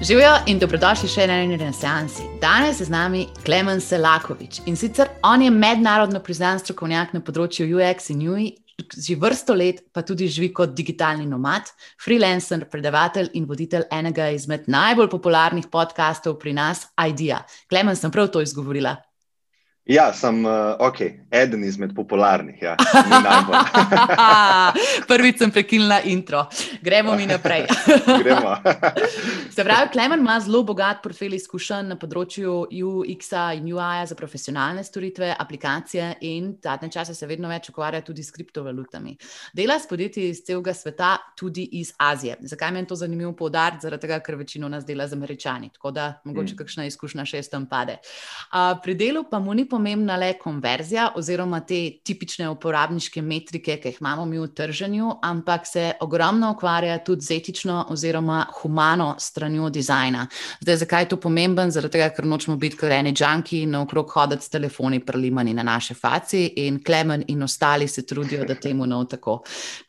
Živijo in dobrodošli še na eni renesansi. Danes je z nami Klemen Selakovič in sicer on je mednarodno priznan strokovnjak na področju UX in UI, že vrsto let pa tudi živi kot digitalni nomad, freelancer, predavatelj in voditelj enega izmed najbolj popularnih podkastov pri nas, IDEA. Klemen, sem prav to izgovorila. Ja, sem uh, okay, eden izmed popularnih. Ja. Prvič sem prekinila intro, gremo mi naprej. gremo. Se pravi, Klemen ima zelo bogat portfelj izkušenj na področju UX in UI za profesionalne storitve, aplikacije in zadnje čase se vedno več ukvarja tudi s kriptovalutami. Dela s podjetji iz celega sveta, tudi iz Azije. Zakaj mi je to zanimivo poudariti? Zaradi tega, ker večino nas dela z američani, tako da mogoče mm. kakšna izkušnja še tam pade. Uh, pri delu pa mu ni pomembna le konverzija oziroma te tipične uporabniške metrike, ki jih imamo mi v trženju, ampak se ogromno ukvarja tudi z etično oziroma humano stranjo dizajna. Zdaj, zakaj je to pomemben? Zaradi tega, ker nočemo biti kot eni džanki in okrog hoditi s telefoni prelimani na naše faci in Klemen in ostali se trudijo, da temu ne tako.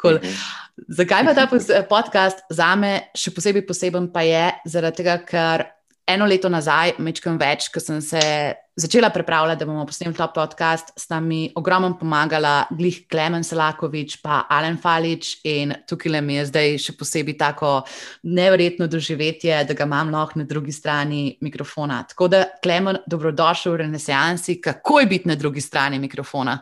Cool. Mhm. Zakaj pa ta podcast za me še posebej poseben pa je? Zaradi tega, ker eno leto nazaj, mečkam več, ko sem se začela pripravljati, da bomo posneli ta podcast, sta mi ogromno pomagala Glih Klemen Selakovič in Alen Falič. In tukaj le mi je zdaj še posebej tako neverjetno doživetje, da ga imam lahko na drugi strani mikrofona. Tako da, Klemen, dobrodošel v Renesansi, kako je biti na drugi strani mikrofona?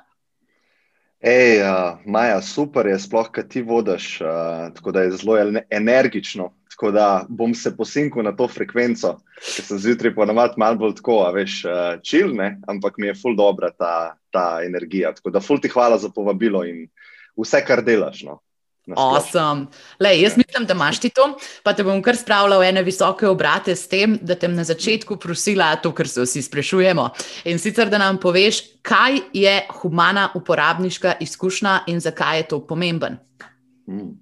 Ej, uh, Maja, super je, sploh kaj ti vodiš, uh, tako da je zelo energično. Tako da bom se posinil na to frekvenco, ker sem zjutraj ponovadi malo bolj tako, a veš, čilne, uh, ampak mi je ful dobra ta, ta energija. Tako da ful ti hvala za povabilo in vse, kar delaš. No. Awesome. Lej, jaz mislim, da imaš ti to, pa te bom kar spravila v ene visoke obrate s tem, da te na začetku prosila to, kar se vsi sprašujemo. In sicer, da nam poveš, kaj je humana uporabniška izkušnja in zakaj je to pomemben. Hmm.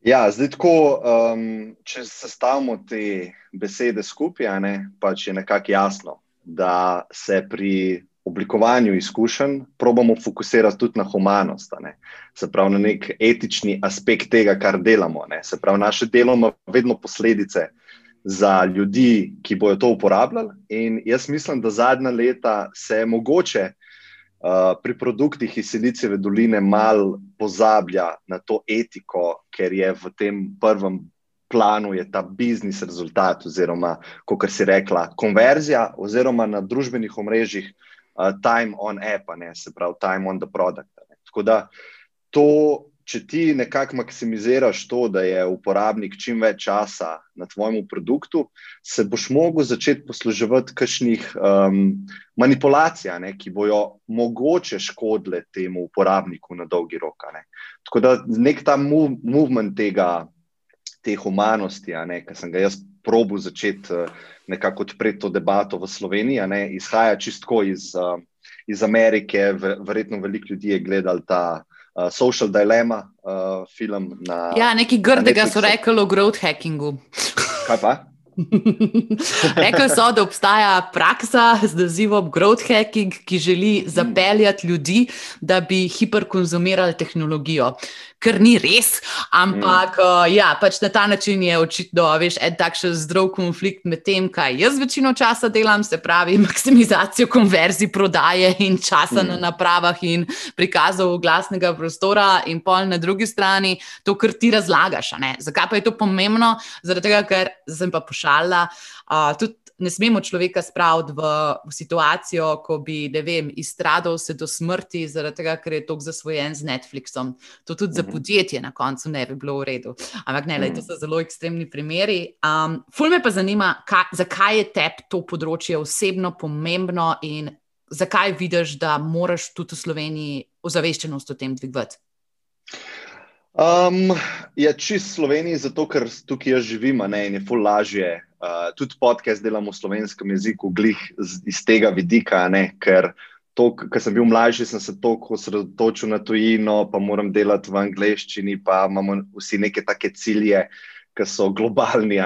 Ja, zdaj, tako, um, če sestavimo te besede skupaj, ne, pač je nekako jasno, da se pri oblikovanju izkušenj probamo fokusirati tudi na humanost, ne, se pravi na nek etični aspekt tega, kar delamo. Ne, se pravi, naše delo ima vedno posledice za ljudi, ki bodo to uporabljali. In jaz mislim, da zadnja leta se je mogoče. Uh, pri produktih iz Silicijeve doline malo pozablja na to etiko, ker je v tem prvem planu ta biznis rezultat, oziroma, kot si rekla, konverzija, oziroma na družbenih omrežjih uh, time on app, ne, se pravi time on the product. Ne. Tako da to če ti nekako maksimiziraš to, da je uporabnik čim več časa na tvojem produktu, se boš mogel začeti posluževati kakšnih um, manipulacij, ki bojo mogoče škodile temu uporabniku na dolgi rok. Ne. Tako da nek ta mov, movement tega, te humanosti, ki sem ga jaz probil začeti uh, nekako odpreti to debato v Sloveniji, ne, izhaja čistko iz, uh, iz Amerike, verjetno veliko ljudi je gledal ta uh, Social Dilemma, uh, film. Na, ja, nekaj grdega so rekli o growth hackingu. Kaj pa? Rekli so, da obstaja praksa z nazivom growth hacking, ki želi zapeljati ljudi, da bi hiperkonzumirali tehnologijo kar ni res. Ampak mm. uh, ja, pač na ta način je očitno veš, en takšen zdrav konflikt med tem, kaj jaz večino časa delam, se pravi, maksimizacijo konverzij, prodaje in časa mm. na napravah in prikazov glasnega prostora, in pol na drugi strani to, kar ti razlagaš. Zakaj pa je to pomembno? Zaradi tega, ker sem pa pošala. Uh, tudi ne smemo človeka spraviti v, v situacijo, ko bi, ne vem, izstradal se do smrti, zaradi tega, ker je tako zasvojen z Netflixom. To tudi za mhm. podjetje na koncu ne bi bilo v redu. Ampak ne, lej, to so zelo ekstremni primeri. Um, ful me pa zanima, kaj, zakaj je tebi to področje osebno pomembno in zakaj vidiš, da moraš tudi v Sloveniji ozaveščenost o tem dvigovati. Um, ja, čist Sloveniji, zato ker tukaj jaz živim, ne, in je ful lažje. Uh, tudi podcast delamo v slovenskem jeziku, glih z, iz tega vidika, ne, ker ker sem bil mlajši, sem se toliko osredotočil na tujino, pa moram delati v angleščini, pa imamo vsi neke take cilje, ki so globalni.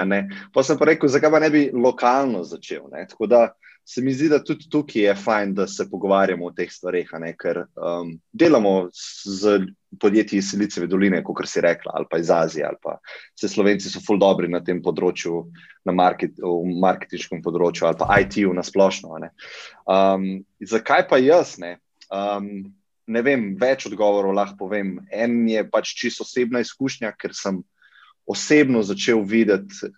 Pa sem pa rekel, zakaj pa ne bi lokalno začel. Ne. Tako da se mi zdi, da tudi tukaj je fajn, da se pogovarjamo o teh stvareh, ker um, delamo z podjetji iz Siliceve doline, kot si rekla, ali pa iz Azije, pa se Slovenci so ful dobri na tem področju, na market, marketinškem področju, ali pa IT-u na splošno. Um, zakaj pa jaz ne? Um, ne vem, več odgovorov lahko povem. En je pač čisto osebna izkušnja, ker sem osebno začel videti,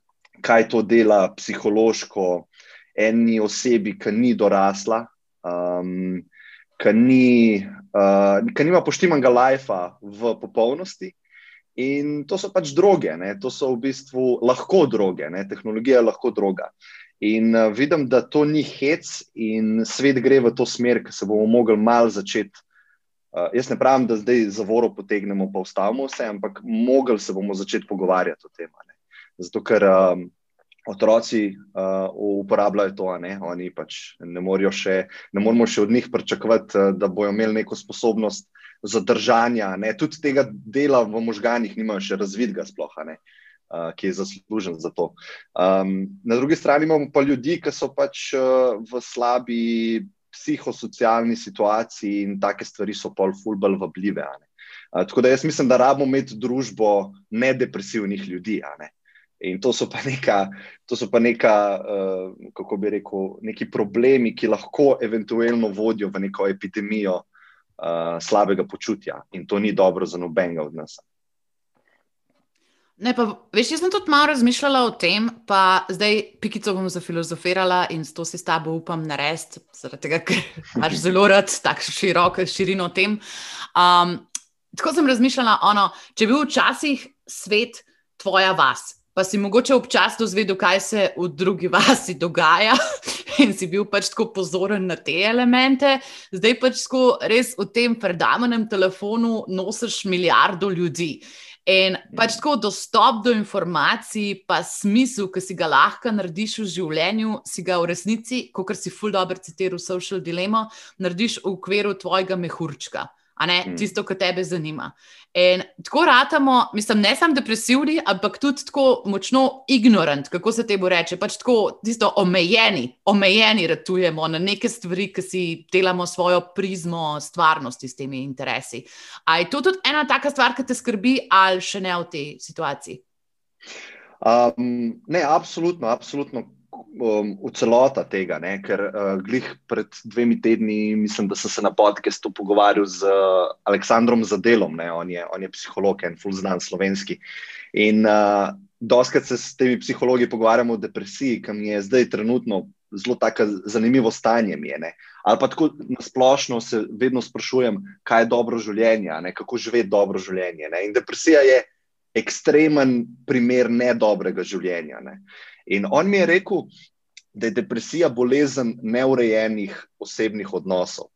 kaj to dela psihološko eni osebi, ki ni dorasla, um, ki, ni, uh, ki nima poštimanega lajfa v popolnosti. In to so pač droge, ne? to so v bistvu lahko droge, ne? tehnologija je lahko droga. In uh, vidim, da to ni hec, in svet gre v to smer, ki se bomo mogli malo začeti. Uh, jaz ne pravim, da zdaj zavoro potegnemo, pa ustavimo vse, ampak mogli se bomo začeti pogovarjati o tem. Zato, ker um, otroci uh, uporabljajo to, ne? oni pač ne, še, ne moremo še od njih pričakovati, uh, da bodo imeli neko sposobnost zadržanja. Ne? Tudi tega dela v možganjih nimajo še razvidega, sploh, uh, ki je zaslužen za to. Um, na drugi strani imamo pa ljudi, ki so pač uh, v slabi psihosocialni situaciji in take stvari so pol fulbal vabljive. Uh, tako da jaz mislim, da rabimo imeti družbo nedepresivnih ljudi. Ne? In to so pa neka, to so pa neka uh, kako bi rekel, neki problemi, ki lahko eventualno vodijo v neko epidemijo uh, slabega počutja. In to ni dobro za nobenega od nas. Ne, pa, veš, jaz sem tudi malo razmišljala o tem, pa zdaj pikico bom zafilozofirala in to si s tabo upam narediti, zaradi tega, ker imaš zelo rad tako široko širino tem. Um, tako sem razmišljala, ono, če bi bil včasih svet tvoja vas, pa si mogoče občasno zvedel, kaj se v drugi vasi dogaja, in si bil pač tako pozoren na te elemente, zdaj pač tako res v tem predamenem telefonu nosiš milijardo ljudi. In pač tako dostop do informacij, pa smisel, ki si ga lahko narediš v življenju, si ga v resnici, kot si ful dobro citiral Social Dilemma, narediš v okviru tvojega mehurčka mm. tisto, kar tebe zanima. In tako ratamo, mislim, ne samo depresivni, ampak tudi tako močno ignorant, kako se temu reče. Pač tako tisto omejeni, omejeni ratujemo na neke stvari, ki si delamo svojo prizmo stvarnosti s temi interesi. A je to tudi ena taka stvar, ki te skrbi, ali še ne v tej situaciji? Um, ne, absolutno, absolutno um, v celota tega, ne? ker uh, glih pred dvemi tedni, mislim, da sem se na podkastu pogovarjal z uh, Aleksandrom Zadelom, on je, on je psiholog, en full znan slovenski. In uh, doskrat se s temi psihologi pogovarjamo o depresiji, ki mi je zdaj trenutno zelo tako zanimivo stanje. Je, Ali pa tako nasplošno se vedno sprašujem, kaj je dobro življenje, ne? kako živeti dobro življenje. Ne? In depresija je ekstremen primer nedobrega življenja. Ne? In on mi je rekel, da je depresija bolezen neurejenih osebnih odnosov.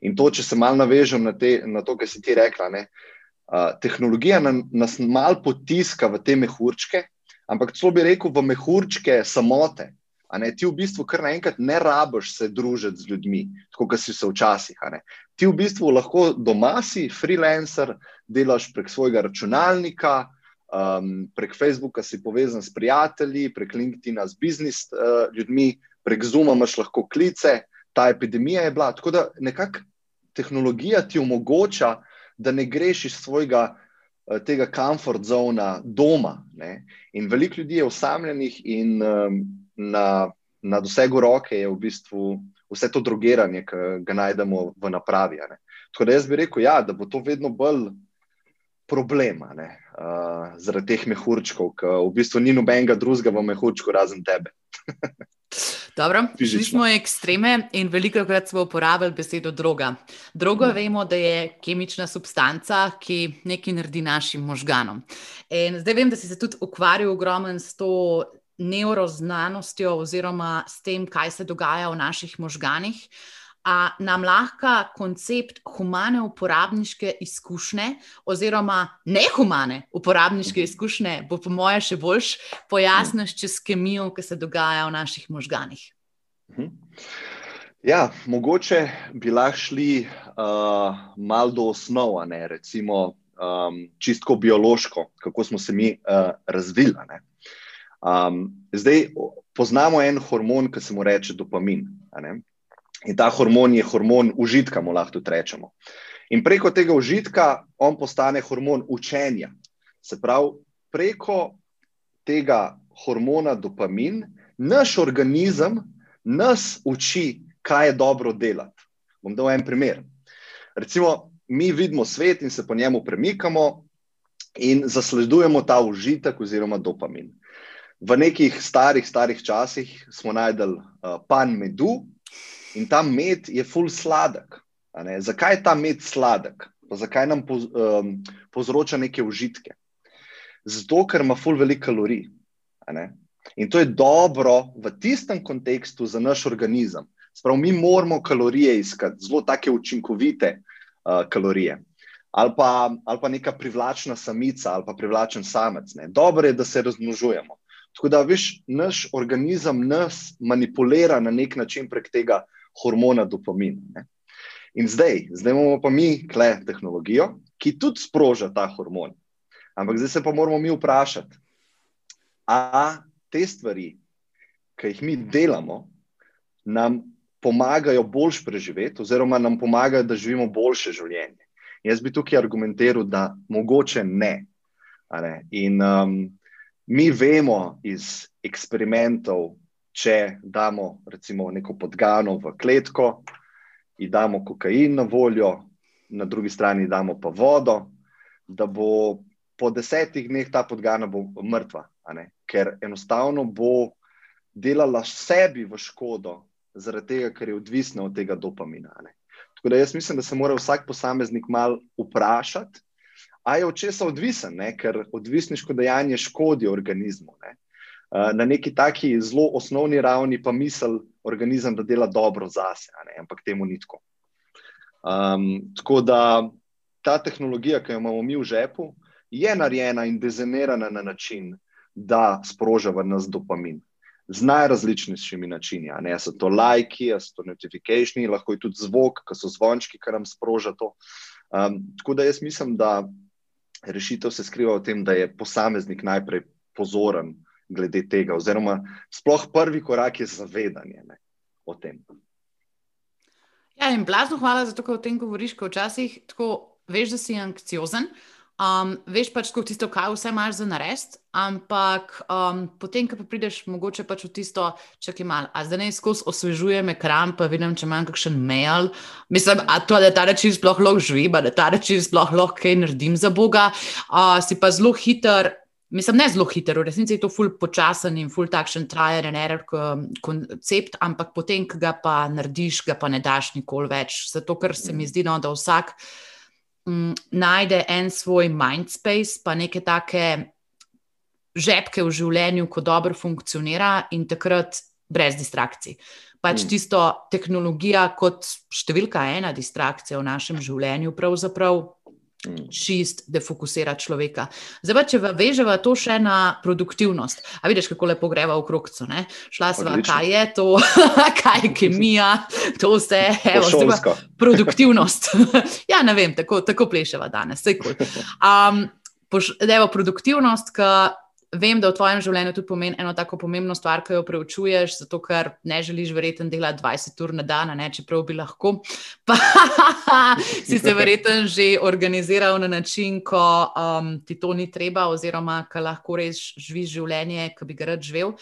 In to, če se malo navežem na, te, na to, kar si ti rekla, ne, uh, tehnologija na, nas malo potiska v te mehurčke, ampak celo bi rekel v mehurčke samote. Ne, ti v bistvu kar naenkrat ne rabiš se družiti z ljudmi, tako kot si se včasih. Ti v bistvu lahko doma si freelancer, delaš prek svojega računalnika, um, prek Facebooka si povezan s prijatelji, prek LinkedIn-a z biznis uh, ljudmi, prek Zooma imaš lahko klice. Ta epidemija je bila tako, da nekako tehnologija ti omogoča, da ne greš iz svojega uh, tega komfort zona doma. Ne? In veliko ljudi je osamljenih in um, na, na dosegu roke je v bistvu vse to drogiranje, ki ga najdemo v napravi. Tako da jaz bi rekel, ja, da bo to vedno bolj problema uh, zaradi teh mehurčkov, ki v bistvu ni nobenega drugega v mehurčku razen tebe. Dobro, šli smo ekstreme in veliko krat smo uporabljali besedo droga. Droga, mm. vemo, da je kemična substanca, ki nekaj naredi našim možganom. In zdaj vem, da si se tudi ukvarjal ogromno s to neuroznanostjo oziroma s tem, kaj se dogaja v naših možganih. Uh, a nam lahko koncept humane uporabniške izkušnje, oziroma nehumane uporabniške izkušnje, bo po mojem še boljš pojasnil čez kemijo, ki se dogaja v naših možganih. Mhm. Ja, mogoče bi lahko šli uh, malo do osnova, ne, recimo um, čistko biološko, kako smo se mi uh, razvili. Um, zdaj poznamo en hormon, ki se mu reče dopamin. In ta hormon je hormon užitka, mu lahko tudi rečemo. In preko tega užitka on postane hormon učenja. Se pravi, preko tega hormona dopamin, naš organizem nas uči, kaj je dobro delati. Bom dal en primer. Recimo, mi vidimo svet in se po njemu premikamo, in zasledujemo ta užitek, oziroma dopamin. V nekih starih, starih časih smo najdel uh, pan medu in ta med je full sladek. Zakaj je ta med sladek? Pa zakaj nam poz, um, povzroča neke užitke? Zato, ker ima full veliko kalorij. In to je dobro v tistem kontekstu za naš organizem. Sprav, mi moramo kalorije iskati, zelo take učinkovite uh, kalorije ali pa, ali pa neka privlačna samica ali pa privlačen samec. Ne. Dobro je, da se razmnožujemo. Tako da, veš, naš organizem nas manipulira na nek način prek tega hormona dopamina. Ne. In zdaj, zdaj imamo pa mi kle tehnologijo, ki tudi sproža ta hormon. Ampak zdaj se pa moramo mi vprašati, a te stvari, ki jih mi delamo, nam pomagajo boljš preživeti, oziroma nam pomagajo, da živimo boljše življenje. Jaz bi tukaj argumentiral, da mogoče ne. ne? In um, mi vemo iz eksperimentov, če damo recimo neko podgano v kletko in damo kokain na voljo, na drugi strani damo pa vodo, da bo po desetih dneh ta podgana mrtva, ker enostavno bo delala sebi v škodo, zaradi tega, ker je odvisna od tega dopamina. Tako da jaz mislim, da se mora vsak posameznik mal vprašati, je od česa odvisen, ne? ker odvisniško dejanje škodi organizmu. Ne? Uh, na neki taki zelo osnovni ravni pa misel organizem, da dela dobro zase, ampak temu ni tako. Um, tako da ta tehnologija, ki jo imamo mi v žepu, je narejena in dizajnirana na način, da sproža v nas dopamin z najrazličnejšimi načini. Ne so to lajki, so to notifikacije, lahko je tudi zvok, ki so zvončki, kar nam sproža to. Um, tako da jaz mislim, da rešitev se skriva v tem, da je posameznik najprej pozoren glede tega, oziroma sploh prvi korak je zavedanje ne, o tem. Ja, in blazno hvala za to, da o tem govoriš, ko včasih tako veš, da si anksiozen. Um, veš pač, kako tisto, kaj vse imaš za narediti, ampak um, potem, ko pa prideš, mogoče pač v tisto, če ti malo, a zdaj ne skozi osvežujem ekran, pa vidim, če imam kakšen mail. Mislim, a to, da ta reči sploh lahko živi, da ta reči sploh lahko kaj naredim za Boga, uh, si pa zelo hiter. Mislim, ne zelo hiter, v resnici je to ful počasen in ful takšen trial and error koncept, ampak potem, ko ga pa narediš, ga pa ne daš nikoli več. Zato, ker se mi zdi, no, da vsak m, najde en svoj mindspace, pa neke take žepke v življenju, ko dobro funkcionira in takrat brez distrakcij. Pač mm. tisto tehnologija kot številka ena distrakcija v našem življenju, pravzaprav. Čist defokusira človeka. Zdaj, pa, če vežemo to še na produktivnost, a vidiš, kako lepo greva v krogcu. Šla sva, kaj je to, kaj je kemija, to vse, evo, zdaj, produktivnost. ja, ne vem, tako, tako pleševa danes, vse kul. Cool. Um, Evo, produktivnost, ki vem, da v tvojem življenju tudi pomeni eno tako pomembno stvar, ki jo preučuješ, zato ker ne želiš verjetno delati 20 ur na dan, ne, čeprav bi lahko. Pa si se verjetno že organiziral na način, ko um, ti to ni treba, oziroma ko lahko res živiš življenje, ki bi ga rad živel.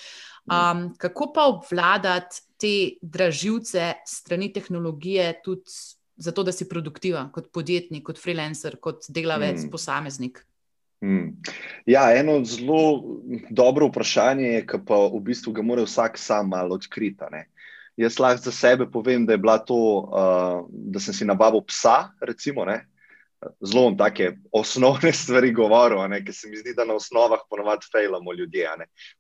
Um, kako pa obvladati te draživce strani tehnologije, tudi zato, da si produktiven kot podjetnik, kot freelancer, kot delavec, mm. posameznik? Hmm. Ja, eno zelo dobro vprašanje je, ki pa v bistvu ga mora vsak sam malo odkriti. Jaz lahko za sebe povem, da je bila to, uh, da sem si nabavil psa, recimo, ne? zelo vam take osnovne stvari govoril, ker se mi zdi, da na osnovah ponovadi fejlamo ljudje.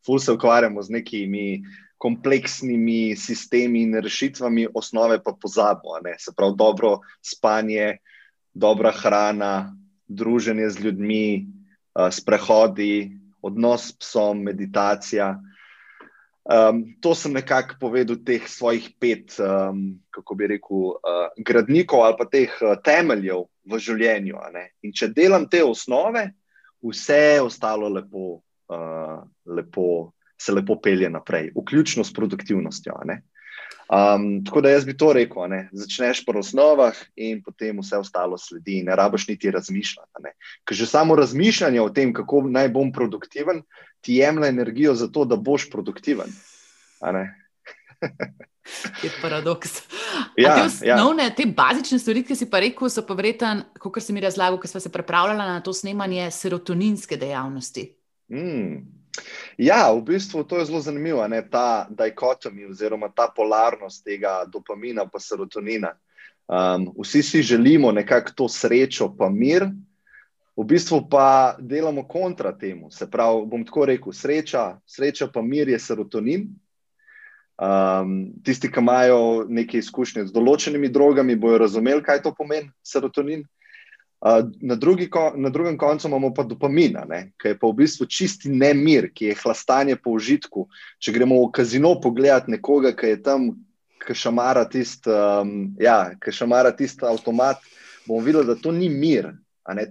Ful se ukvarjamo z nekimi kompleksnimi sistemi in rešitvami, osnove pa pozabimo. Se pravi, dobro spanje, dobra hrana, druženje z ljudmi, uh, sprehodi, odnos s psom, meditacija. Um, to sem nekako povedal, teh svojih pet, um, kako bi rekel, uh, gradnikov ali pa teh uh, temeljev v življenju. In če delam te osnove, vse ostalo lepo, uh, lepo se lepo pelje naprej, vključno s produktivnostjo. Um, tako da jaz bi to rekel, ne? začneš po osnovah in potem vse ostalo sledi, ne rabiš niti razmišljati. Ker že samo razmišljanje o tem, kako naj bom produktiven, ti jemlje energijo za to, da boš produktiven. Je paradoks. Ja, te, osnovne, ja. te bazične stvari, ki si pa rekel, so pa vreten, kot si mi razlagal, ko smo se pripravljali na to snemanje serotoninske dejavnosti. Mm. Ja, v bistvu to je zelo zanimivo, ne? ta dikotomija oziroma ta polarnost tega dopamina in serotonina. Um, vsi si želimo nekako to srečo, pa mir, v bistvu pa delamo kontra temu. Se pravi, bom tako rekel, sreča, sreča pa mir je serotonin. Um, tisti, ki imajo neke izkušnje z določenimi drogami, bojo razumeli, kaj to pomeni, serotonin. Na, drugi, na drugem koncu imamo pa dopamina, ki je pa v bistvu čisti nemir, ki je hlastanje po užitku. Če gremo v kazino pogledati nekoga, ki je tam, ki šamara tisti um, ja, tist avtomat, bomo videli, da to ni mir,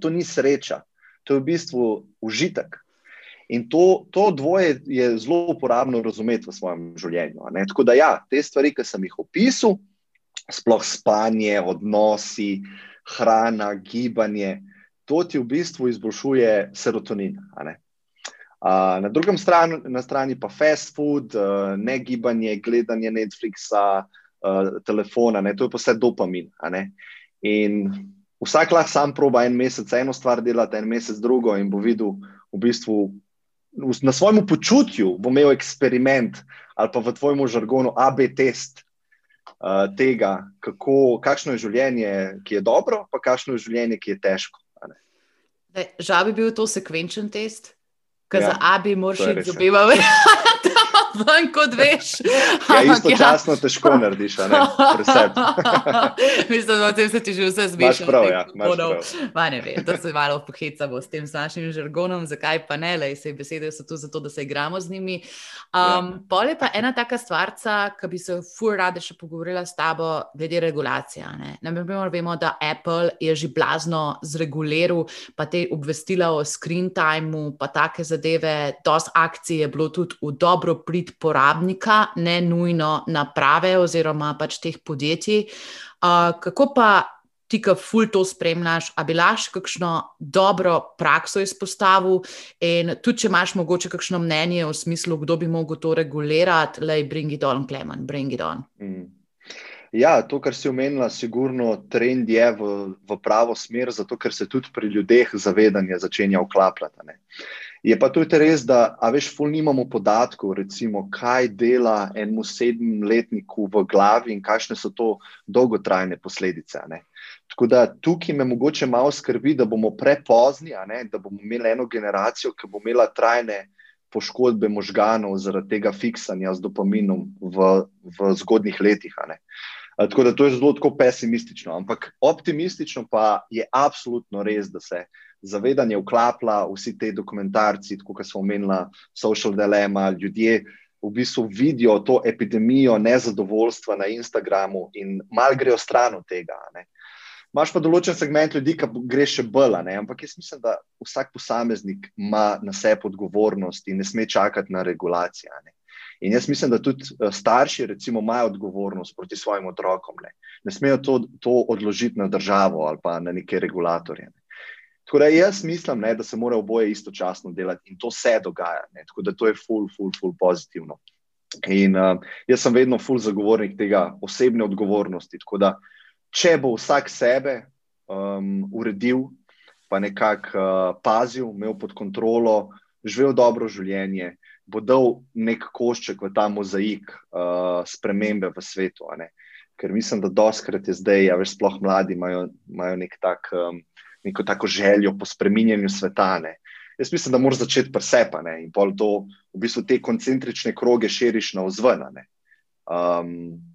to ni sreča, to je v bistvu užitek. In to, to dvoje je zelo uporabno razumeti v svojem življenju. Tako da, ja, te stvari, ki sem jih opisal, sploh spanje, odnosi hrana, gibanje, to ti v bistvu izboljšuje serotonin. Uh, na drugi strani, strani pa fast food, uh, ne gibanje, gledanje Netflixa, uh, telefona, ne, to je pa vse dopamin. In vsak lahko sam proba en mesec eno stvar delati, en mesec drugo, in bo videl v bistvu na svojem počutju, bo imel eksperiment ali pa v tvojem žargonu AB test, uh, tega, kako, kakšno je življenje, ki je dobro, pa kakšno je življenje, ki je težko. Žal bi bil to sekvenčen test, ker ja, za A bi moral iti z obima. Ven, kot veš. Ja, istočasno ja. težko narediš, ne preseb. Mislim, da se ti že vse zbiš. Prav, ja, Ma ne vem, da se malo pohecamo s tem našim žargonom, zakaj pa ne, le se besede so tu zato, da se igramo z njimi. Um, ja. Pol je pa ena taka stvarca, ki bi se fur rade še pogovorila s tabo glede regulacije. Naprimer, vemo, da Apple je že blazno zreguliral, pa te obvestila o screen timeu, pa take zadeve, dosti akcij je bilo tudi v dobro prid prid porabnika, ne nujno naprave oziroma pač teh podjetij. Uh, kako pa ti, ki ful to spremljaš, a bi laš kakšno dobro prakso izpostavil in tudi, če imaš mogoče kakšno mnenje v smislu, kdo bi mogel to regulirati, le bring it on, Klemen, bring it on. Mm. Ja, to, kar si omenila, sigurno trend je v, v pravo smer, zato ker se tudi pri ljudeh zavedanje začenja vklapljati. Je pa tudi res, da, veš, ful nimamo podatkov, recimo, kaj dela enemu sedemletniku v glavi in kakšne so to dolgotrajne posledice. Ne? Tako da tukaj me mogoče malo skrbi, da bomo prepozni, da bomo imeli eno generacijo, ki bo imela trajne poškodbe možganov zaradi tega fiksanja z dopaminom v, v zgodnih letih. Tako da to je zelo pesimistično, ampak optimistično pa je absolutno res, da se zavedanje vklapla, vsi te dokumentarci, kot smo omenili, social dilemma, ljudje v bistvu vidijo to epidemijo nezadovoljstva na Instagramu in mal grejo stran od tega. Ne. Máš pa določen segment ljudi, ki gre še bolj, ampak jaz mislim, da vsak posameznik ima na sebi odgovornost in ne sme čakati na regulacijo. In jaz mislim, da tudi eh, starši, recimo, imajo odgovornost proti svojim otrokom. Ne, ne smejo to, to odložiti na državo ali pa na neke regulatorje. Ne. Tako da jaz mislim, ne, da se mora oboje istočasno delati in to se dogaja. Ne, tako da to je ful, ful, ful pozitivno. In uh, jaz sem vedno ful zagovornik tega osebne odgovornosti. Tako da, če bo vsak sebe um, uredil, pa nekako uh, pazil, imel pod kontrolo, živel dobro življenje, bo dal nek košček v ta mozaik uh, spremembe v svetu. Ker mislim, da doskrat je zdaj, a več sploh mladi imajo, imajo nek tak. Um, neko tako željo po spreminjanju sveta. Ne. Jaz mislim, da moraš začeti presepati in pol to v bistvu te koncentrične kroge širiš na vzven. Um,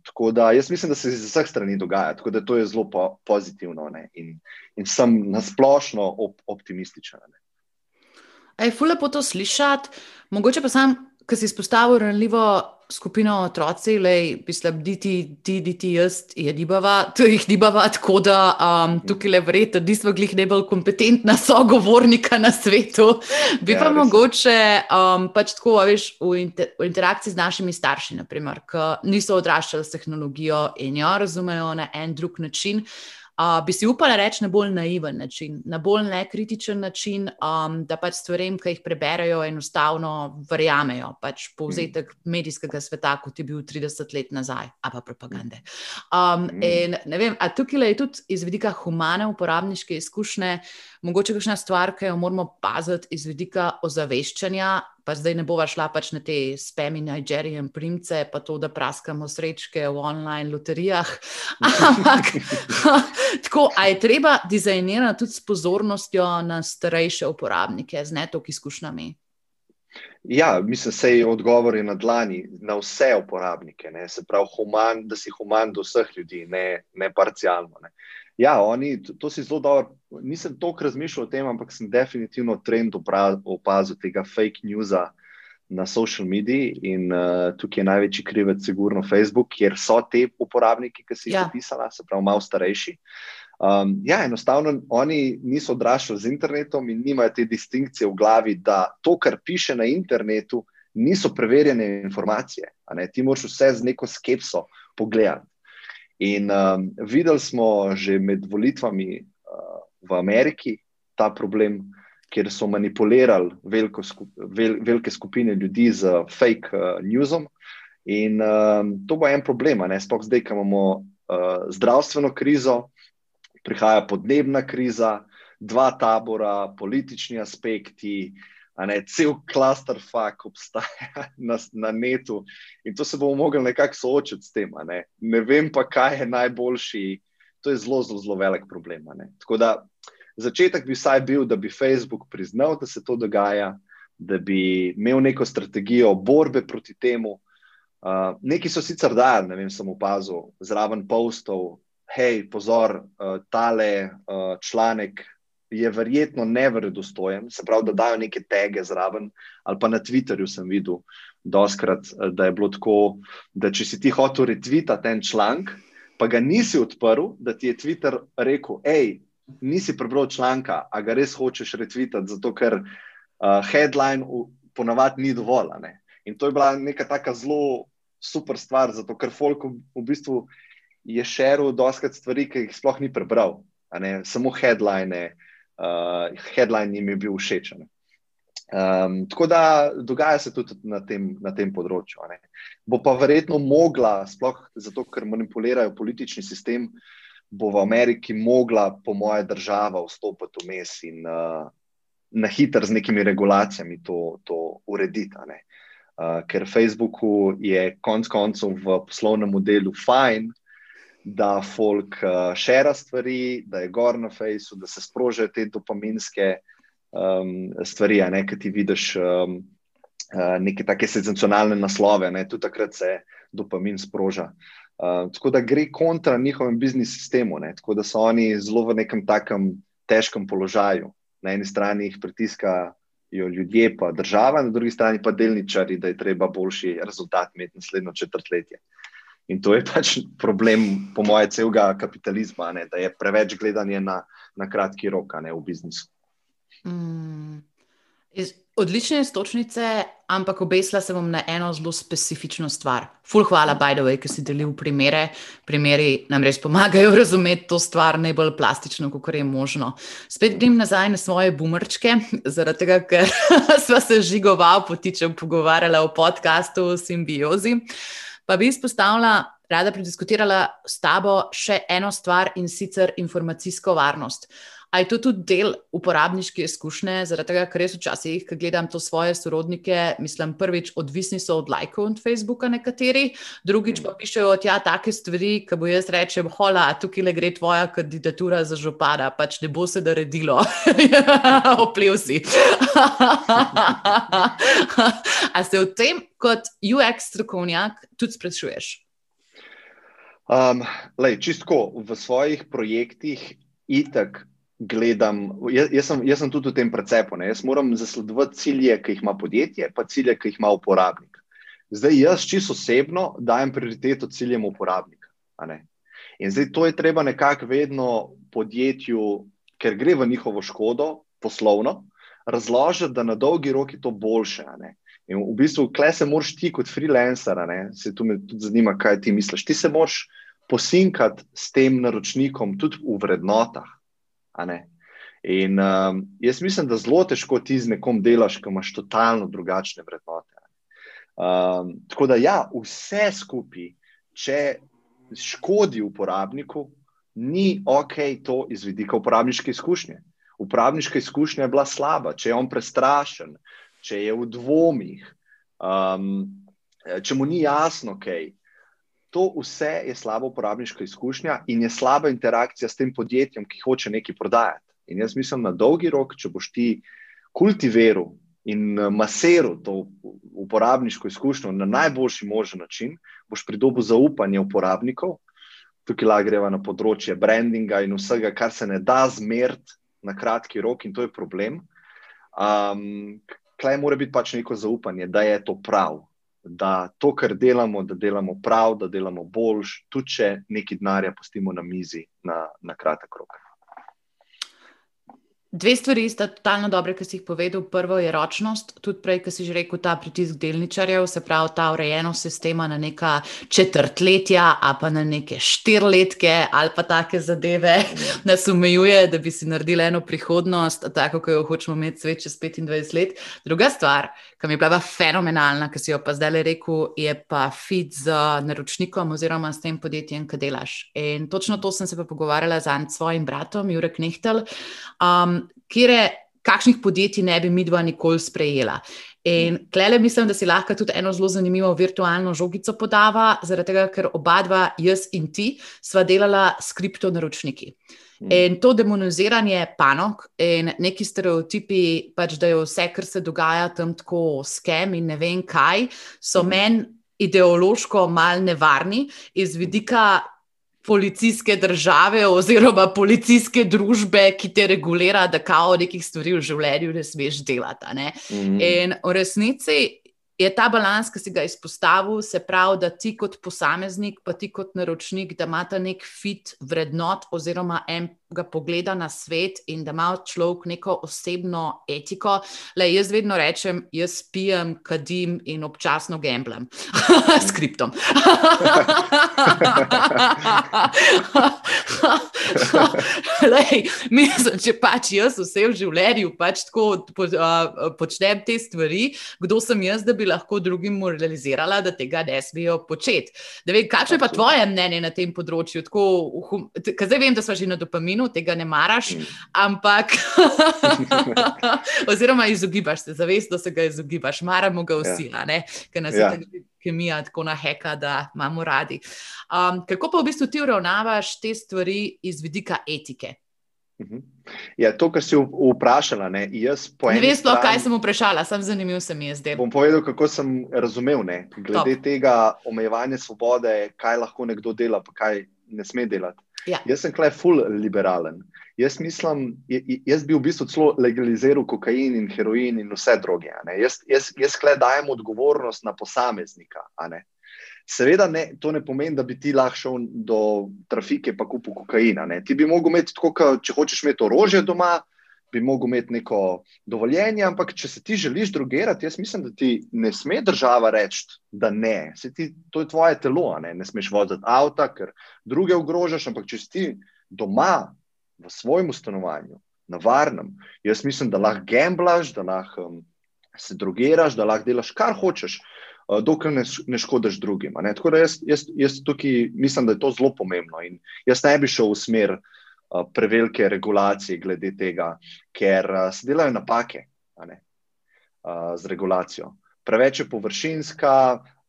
tako da jaz mislim, da se iz vseh strani dogaja, tako da to je zelo po, pozitivno in, in sem nasplošno op, optimističen. Je fulno po to slišati, mogoče pa sam, ki si izpostavil ranljivo skupino otroci, le mislim, da ti, ti, ti, ti, jaz, je dibava, to jih dibava, tako da um, tukaj le verjete, da nismo glih najbolj kompetentna sogovornika na svetu. Bi ja, pa res. mogoče um, pač tako, veš, v, inter, v interakciji z našimi starši, naprimer, ki niso odraščali s tehnologijo in jo razumejo na en drug način. Uh, bi si upala reči na bolj naiven način, na bolj nekritičen način, um, da pač stvarem, ki jih preberejo, enostavno verjamejo. Pač povzetek mm. medijskega sveta, kot je bil 30 let nazaj, a pa propagande. Um, mm. in, vem, a tukaj je tudi iz vidika humane uporabniške izkušnje, mogoče kakšna stvar, ki jo moramo paziti iz vidika ozaveščanja, pa zdaj ne bova šla pač na te spemi Nigerijan primce, pa to, da praskamo srečke v online loterijah. Ampak tako, a je treba dizajnirati tudi s pozornostjo na starejše uporabnike z netok izkušnjami? Ja, mislim, da je odgovor na dlani na vse uporabnike. Ne? Se pravi, human, da si human do vseh ljudi, ne, ne parcialno. Ne? Ja, oni, to, to si zelo dobro. Nisem toliko razmišljal o tem, ampak sem definitivno trend opazil tega fake newsa na social mediji in uh, tukaj je največji krivec, sigurno Facebook, kjer so te uporabniki, ki si jih ja. opisala, se pravi, malo starejši. Um, ja, enostavno oni niso odraščali z internetom in nimajo te distinkcije v glavi, da to, kar piše na internetu, niso preverjene informacije. Ti moraš vse z neko skepso pogledati. In um, videli smo že med volitvami uh, v Ameriki ta problem, kjer so manipulirali skup, vel, velike skupine ljudi z fake uh, newsom. In um, to bo en problem, sploh zdaj, ko imamo uh, zdravstveno krizo, prihaja podnebna kriza, dva tabora, politični aspekti. Ne, cel klaster fakt obstaja na, na netu in to se bomo mogli nekako soočiti s tem. Ne. ne vem pa, kaj je najboljši. To je zelo, zelo, zelo velik problem. Tako da začetek bi vsaj bil, da bi Facebook priznal, da se to dogaja, da bi imel neko strategijo borbe proti temu. Uh, neki so sicer dali, ne vem, sem opazil, zraven postov, hej, pozor, uh, tale uh, članek je verjetno neverodostojen, se pravi, da dajo neke tege zraven. Ali pa na Twitterju sem videl, doskrat, da je bilo tako, da če si ti hotel retvitati ten članek, pa ga nisi odprl, da ti je Twitter rekel: hej, nisi prebral članka, a ga res hočeš retvitati, zato ker uh, headline ponavadi ni dovolj. In to je bila neka taka zelo super stvar, zato ker folk v bistvu je šeril doskrat stvari, ki jih sploh ni prebral. Samo headline, uh, headline jim je bil všeč. Um, tako da dogaja se tudi na tem, na tem področju. Ne. Bo pa verjetno mogla, sploh zato, ker manipulirajo politični sistem, bo v Ameriki mogla, po moje, država vstopiti vmes in uh, na hitro z nekimi regulacijami to, to urediti. Uh, ker Facebooku je konec koncev v poslovnem modelu fajn, da folk šera uh, stvari, da je gor na Facebooku, da se sprožijo te dopaminske um, stvari, ne, ki ti vidiš um, uh, neke take senzacionalne naslove, ne, tudi takrat se dopamin sproža. Uh, tako da gre kontra njihovem biznis sistemu, ne, tako da so oni zelo v nekem takem težkem položaju. Na eni strani jih pritiskajo ljudje, pa država, na drugi strani pa delničari, da je treba boljši rezultat imeti naslednjo četrtletje. In to je pač problem, po mojem, celega kapitalizma, ne? da je preveč gledanje na, na kratki rok, ne v biznisu. Mm. Odlične istočnice, ampak obesla se bom na eno zelo specifično stvar. Ful, hvala, by the way, ki si delil primere. Primeri nam res pomagajo razumeti to stvar najbolj plastično, kot je možno. Spet grem nazaj na svoje bumrčke, zaradi tega, ker smo se žigoval, potičem, pogovarjala o podkastu o simbiozi. Uh, pa bi izpostavila, rada prediskutirala s tabo še eno stvar in sicer informacijsko varnost. A je to tudi del uporabniške izkušnje, zaradi tega, ker res včasih, ko gledam to svoje sorodnike, mislim, prvič, odvisni so od lajkov od Facebooka, nekateri, drugič pa pišejo od ja, take stvari, ki bo jaz rečem, hola, tukaj le gre tvoja kandidatura za župana, pač ne bo se naredilo, opliv si. A se v tem, kot UX strokovnjak, tudi sprašuješ? Um, lej, čistko v svojih projektih, itak gledam, jaz, jaz, sem, jaz sem tudi v tem precepu. Ne? Jaz moram zasledovati cilje, ki jih ima podjetje, pa cilje, ki jih ima uporabnik. Zdaj, jaz čisto osebno dajem prioriteto ciljem uporabnika. In zdaj to je treba nekako vedno podjetju, ker gre v njihovo škodo, poslovno, razložiti, da na dolgi rok je to boljše. In v bistvu, kle se moraš ti kot freelancer, se tu me tudi zanima, kaj ti misliš. Ti se moraš posinkati s tem naročnikom tudi v vrednotah. In um, jaz mislim, da zelo težko ti z nekom delaš, ki imaš totalno drugačne vrednote. Um, tako da, ja, vse skupaj, če škodi uporabniku, ni ok to iz vidika uporabniške izkušnje. Uporabniška izkušnja je bila slaba, če je on prestrašen, če je v dvomih, um, če mu ni jasno, kaj. To vse je slaba uporabniška izkušnja in je slaba interakcija s tem podjetjem, ki hoče nekaj prodajati. In jaz mislim, na dolgi rok, če boš ti kultiviral in eh, masiral to uporabniško izkušnjo na najboljši možen način, boš pridobil zaupanje uporabnikov. Tukaj lahko greva na področje brandinga in vsega, kar se ne da zmeriti na kratki rok, in to je problem. Um, Klej mora biti pač neko zaupanje, da je to prav, da to, kar delamo, da delamo prav, da delamo boljš, tudi če nekaj denarja pustimo na mizi na, na kratek rok. Dve stvari sta totalno dobre, ki si jih povedal. Prvo je ročnost, tudi prej, ki si že rekel, ta pritisk delničarjev, se pravi ta urejenost sistema na neka četrtletja, a pa na neke štirletke ali pa take zadeve, nas omejuje, da bi si naredili eno prihodnost, tako kot jo hočemo imeti svet čez 25 let. Druga stvar, ki mi je bila fenomenalna, ki si jo pa zdaj le rekel, je pa fit z naročnikom oziroma s tem podjetjem, ki delaš. In točno to sem se pa pogovarjala z svojim bratom, Jurek Nehtel. Um, kire, kakšnih podjetij ne bi mi dva nikoli sprejela. In klele mislim, da si lahko tudi eno zelo zanimivo virtualno žogico podava, zaradi tega, ker oba dva, jaz in ti, sva delala s kriptonaročniki. Mm. In to demoniziranje panog in neki stereotipi, pač, da je vse, kar se dogaja tam tako skem in ne vem kaj, so mm. meni ideološko mal nevarni iz vidika policijske države oziroma policijske družbe, ki te regulira, da kao nekih stvari v življenju ne smeš delati. Ne? Mm -hmm. In v resnici je ta balans, ki si ga izpostavil, se pravi, da ti kot posameznik, pa ti kot naročnik, da imata nek fit vrednot oziroma en ga pogleda na svet in da ima človek neko osebno etiko. Le jaz vedno rečem, jaz pijem, kadim in občasno gamblam s kriptom. Lej, mislim, če pač jaz vse v življenju pač tako po, uh, počnem te stvari, kdo sem jaz, da bi lahko drugim moralizirala, da tega ne smejo početi. Kakšno je pa tvoje mnenje na tem področju? Tako, zdaj vem, da smo že na dopaminu, tega ne maraš, mm. ampak oziroma izogibaš se, zavestno se ga izogibaš, maramo ga vsi, ja. ker nas ja. je kemija tako naheka, da imamo radi. Um, kako pa v bistvu ti uravnavaš te stvari iz vidika etike? Mhm. Ja, to, kar si vprašala, ne, jaz po enem. Ne vem, sploh, kaj sem vprašala, sem zanimiv, se mi je zdelo. Bom povedal, kako sem razumel, ne, glede Top. tega omejevanja svobode, kaj lahko nekdo dela, pa kaj ne sme delati. Ja. Jaz sem klej full liberalen. Jaz mislim, jaz bi v bistvu celo legaliziral kokain in heroin in vse droge. Jaz, jaz, jaz klej dajem odgovornost na posameznika. Seveda, ne, to ne pomeni, da bi ti lahko šel do trafike in kupil kokaina. Ne. Ti bi lahko imel, tako, če hočeš imeti orožje doma, bi lahko imel neko dovoljenje, ampak če se ti želiš drugirati, jaz mislim, da ti ne sme država reči, da ne. Ti, to je tvoje telo, ne, ne smeš voziti avta, ker druge ogrožaš, ampak če si ti doma, v svojem stanovanju, na varnem, jaz mislim, da lahko gamblaš, da lahko um, se drugiraš, da lahko delaš kar hočeš. Uh, dokler ne, ne škodiš drugim. Ne? Tako da jaz, jaz, jaz tukaj mislim, da je to zelo pomembno. In jaz ne bi šel v smer uh, prevelike regulacije glede tega, ker uh, se delajo napake ne, uh, z regulacijo. Preveč je površinska,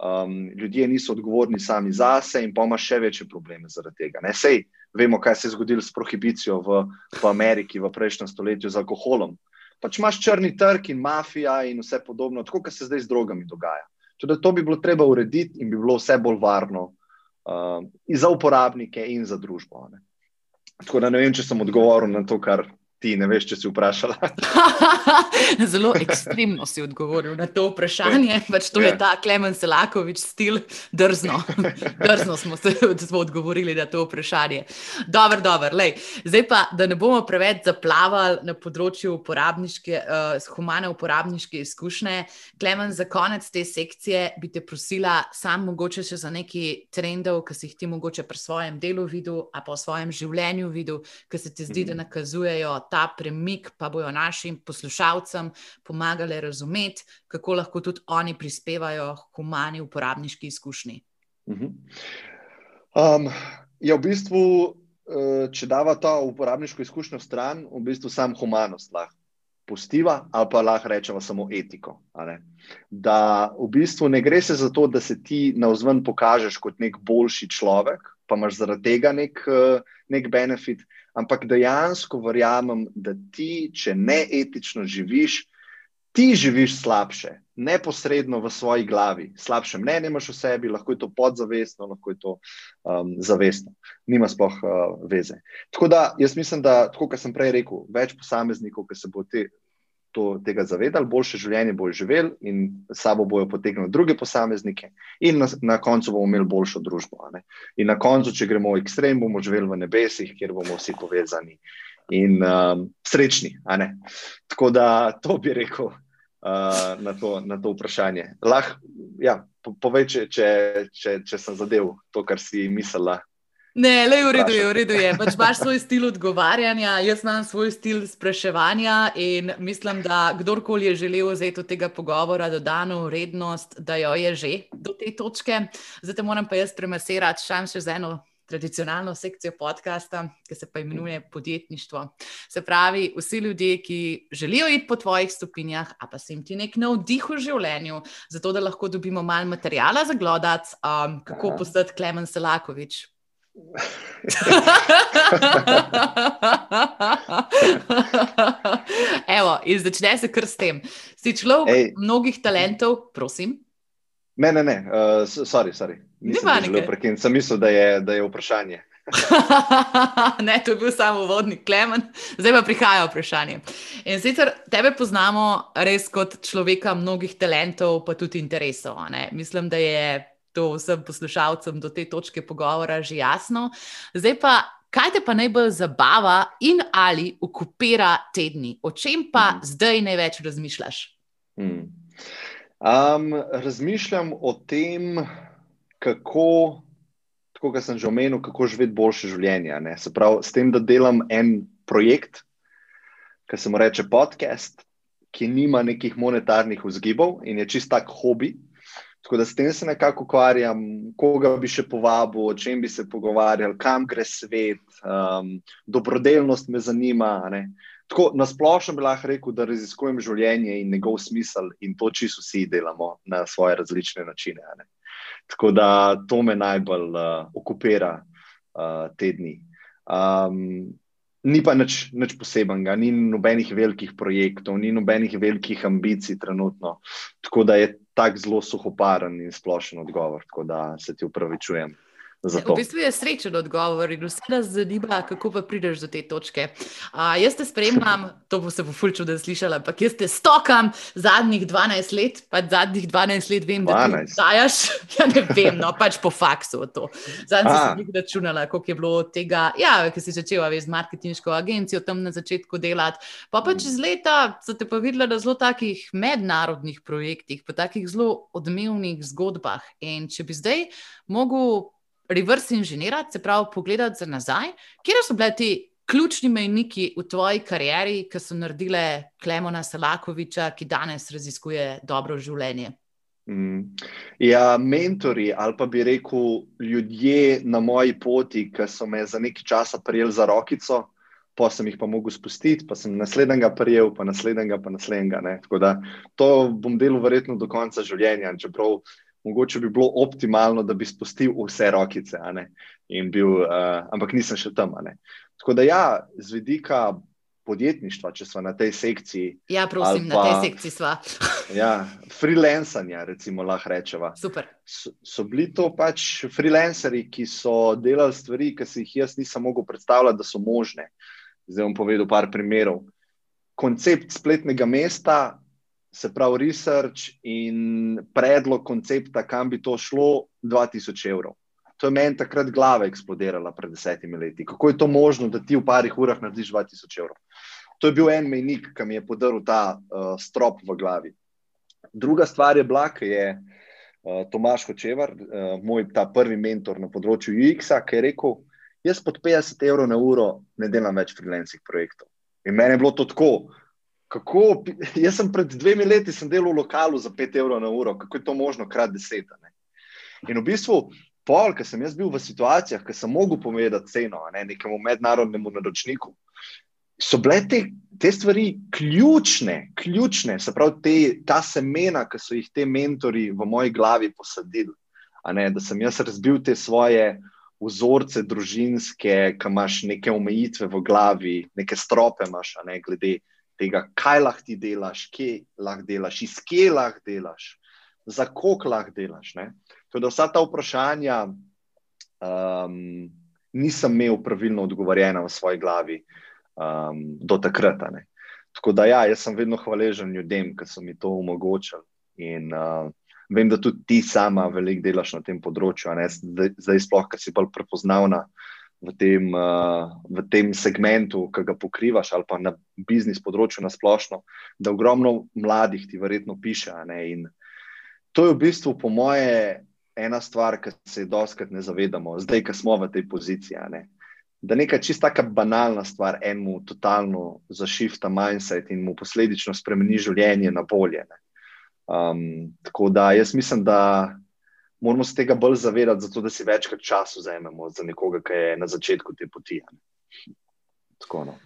um, ljudje niso odgovorni sami zase, in pa ima še večje probleme zaradi tega. Ne. Sej vemo, kaj se je zgodilo s prohibicijo v, v Ameriki v prejšnjem stoletju z alkoholom. Pač imaš črni trg in mafija in vse podobno, tako kot se zdaj z drogami dogaja. Tudi to bi bilo treba urediti in bi bilo vse bolj varno uh, za uporabnike in za družbo. Ne. Tako da ne vem, če sem odgovoril na to, kar ti ne veš, če si vprašala. Zelo ekstremno si odgovoril na to vprašanje. Pač to je ja. ta Klemen Selakovič stil, drzno. Drzno smo se odgovorili na to vprašanje. Dobro, dobro. Zdaj pa, da ne bomo preveč zaplavali na področju uporabniške, uh, humane uporabniške izkušnje. Klemen, za konec te sekcije bi te prosila, sam mogoče še za neki trendov, ki si jih ti mogoče pri svojem delu videl, a pa v svojem življenju videl, ki se ti zdi, da mhm. nakazujejo ta premik, pa bojo našim poslušalcem pomagali razumeti, kako lahko tudi oni prispevajo k humani uporabniški izkušnji. Um, ja, v bistvu, eh, če dava ta uporabniško izkušnjo stran, v bistvu sam humanost lahko. Pustiva, ali pa lahko rečemo samo etiko. Da v bistvu ne gre se za to, da se ti na vzven pokažeš kot nek boljši človek, pa imaš zaradi tega nek, eh, nek benefit, ampak dejansko verjamem, da ti, če ne etično živiš, ti živiš slabše, neposredno v svoji glavi. Slabše mnenje imaš v sebi, lahko je to podzavestno, lahko je to um, zavestno, nima sploh uh, veze. Tako da jaz mislim, da, tako kot sem prej rekel, več posameznikov, ki se bo te, to, tega zavedali, boljše življenje bojo živeli in sabo bojo potegnili druge posameznike, in na, na koncu bomo imeli boljšo družbo. In na koncu, če gremo v ekstrem, bomo živeli v nebesih, kjer bomo vsi povezani in um, srečni. Tako da to bi rekel uh, na, to, na to vprašanje. Lah, ja, povej, če, če, če, če sem zadev to, kar si mislila. Ne, le v redu je, v redu je. Pač imaš svoj stil odgovarjanja, jaz imam svoj stil spraševanja in mislim, da kdorkoli je želel vzeti od tega pogovora dodano vrednost, da jo je že do te točke. Zdaj moram pa jaz premasirati še z eno tradicionalno sekcijo podcasta, ki se pa imenuje podjetništvo. Se pravi, vsi ljudje, ki želijo iti po tvojih stopinjah, a pa se jim ti nek navdih v življenju, zato da lahko dobimo malo materijala za glodati, um, kako postati Klemen Selakovič. Evo, in začne se kar s tem. Si človek Ej. mnogih talentov, prosim. Ne, ne, ne, uh, sorry, sorry. Nisem prekinil, sem mislil, da je, da je vprašanje. ne, to je bil samo uvodni klemen, zdaj pa prihaja vprašanje. In sicer tebe poznamo res kot človeka mnogih talentov, pa tudi interesov. Mislim, da je to vsem poslušalcem do te točke pogovora že jasno. Zdaj pa, kaj te pa najbolj zabava in ali okupira tedni, o čem pa mm. zdaj največ razmišljaš? Mm. Um, razmišljam o tem, kako, tako kot sem že omenil, kako živeti boljše življenje. Se pravi, s tem, da delam en projekt, ki se mu reče podcast, ki nima nekih monetarnih vzgibov in je čist tak hobi. Tako da s tem se nekako ukvarjam, koga bi še povabil, o čem bi se pogovarjali, kam gre svet, um, dobrodelnost me zanima. Tako, na splošno bi lahko rekel, da raziskujem življenje in njegov smisel in to, če vsi delamo na svoje različne načine. Tako da to me najbolj uh, okupira uh, te dni. Um, ni pa nič, nič posebenega, ni nobenih velikih projektov, ni nobenih velikih ambicij trenutno. Tako da je tako zelo suhoparen in splošen odgovor, tako da se ti upravičujem. V bistvu je srečen odgovor in vse nas zanima, kako pa prideš do te točke. Uh, jaz te spremljam, to bo se bo fulčo, da slišala, ampak jaz te stokam zadnjih 12 let, pa zadnjih 12 let vem, 12. da ti dajaš. Ja, ne vem, no pač po faksu to. Zadnjič sem jih računala, koliko je bilo tega, ja, ki si začela vez z marketinško agencijo tam na začetku delati. Pa pa čez leta so te pa videla na zelo takih mednarodnih projektih, pa takih zelo odmevnih zgodbah. In če bi zdaj mogel reverse inženirati, se pravi, pogledati za nazaj, kje so bili ti ključni mejniki v tvoji karieri, ki so naredile Klemona Salakoviča, ki danes raziskuje dobro življenje? Mm. Ja, mentori ali pa bi rekel ljudje na moji poti, ki so me za nekaj časa prijeli za rokico. Pa sem jih pa mogel spustiti, pa sem naslednjega prijel, pa naslednjega, pa naslednjega. Ne. Tako da to bom delal verjetno do konca življenja. Čeprav mogoče bi bilo optimalno, da bi spustil vse rokice, bil, uh, ampak nisem še tam. Tako da, ja, z vidika podjetništva, če smo na tej sekciji. Ja, prosim, pa, na tej sekciji smo. ja, freelancanja, recimo, lahko rečemo. So, so bili to pač freelanceri, ki so delali stvari, ki si jih jaz nisem mogel predstavljati, da so možne. Zdaj bom povedal par primerov. Koncept spletnega mesta, se pravi, research in predlog koncepta, kam bi to šlo, 2000 evrov. To je meni takrat glava eksplodirala pred desetimi leti. Kako je to možno, da ti v parih urah narediš 2000 evrov? To je bil en mejnik, ki mi je podaril ta uh, strop v glavi. Druga stvar je bila, ki je uh, Tomaš Hočevar, uh, moj ta prvi mentor na področju UX-a, ki je rekel, jaz pod 50 evrov na uro ne delam več freelancing projektov. In meni je bilo to tako, kako, jaz sem pred dvemi leti delal v lokalu za 5 evrov na uro, kako je to možno, krat deset. Ne? In v bistvu, pol, ker sem jaz bil v situacijah, ker sem mogel povedati ceno ne, nekemu mednarodnemu naročniku, so bile te, te stvari ključne, ključne, se pravi, te, ta semena, ki so jih ti mentori v moji glavi posadili. Ne, da sem jaz razbil te svoje vzorce družinske, ki imaš neke omejitve v glavi, neke strope imaš, ne, glede tega, kaj lahko ti delaš, kje lahko delaš, iz kje lahko delaš, za koliko lahko delaš. Tudi vsa ta vprašanja um, nisem imel pravilno odgovorjena v svoji glavi um, do takrat. Tako da, ja, jaz sem vedno hvaležen ljudem, ki so mi to omogočili. In uh, vem, da tudi ti sama veliko delaš na tem področju, zdaj, zdaj sploh, ker si bolj prepoznavna v tem, uh, v tem segmentu, ki ga pokrivaš, ali pa na biznis področju na splošno, da ogromno mladih ti verjetno piše. In to je v bistvu, po moje, ena stvar, ki se je doskrat ne zavedamo, zdaj, ki smo v tej poziciji. Ne? Da neka čista banalna stvar enemu totalno zašifta mindset in mu posledično spremeni življenje na bolje. Um, tako da jaz mislim, da moramo se tega bolj zavedati, zato da si večkrat čas vzamemo za nekoga, ki je na začetku te poti. Tako, no.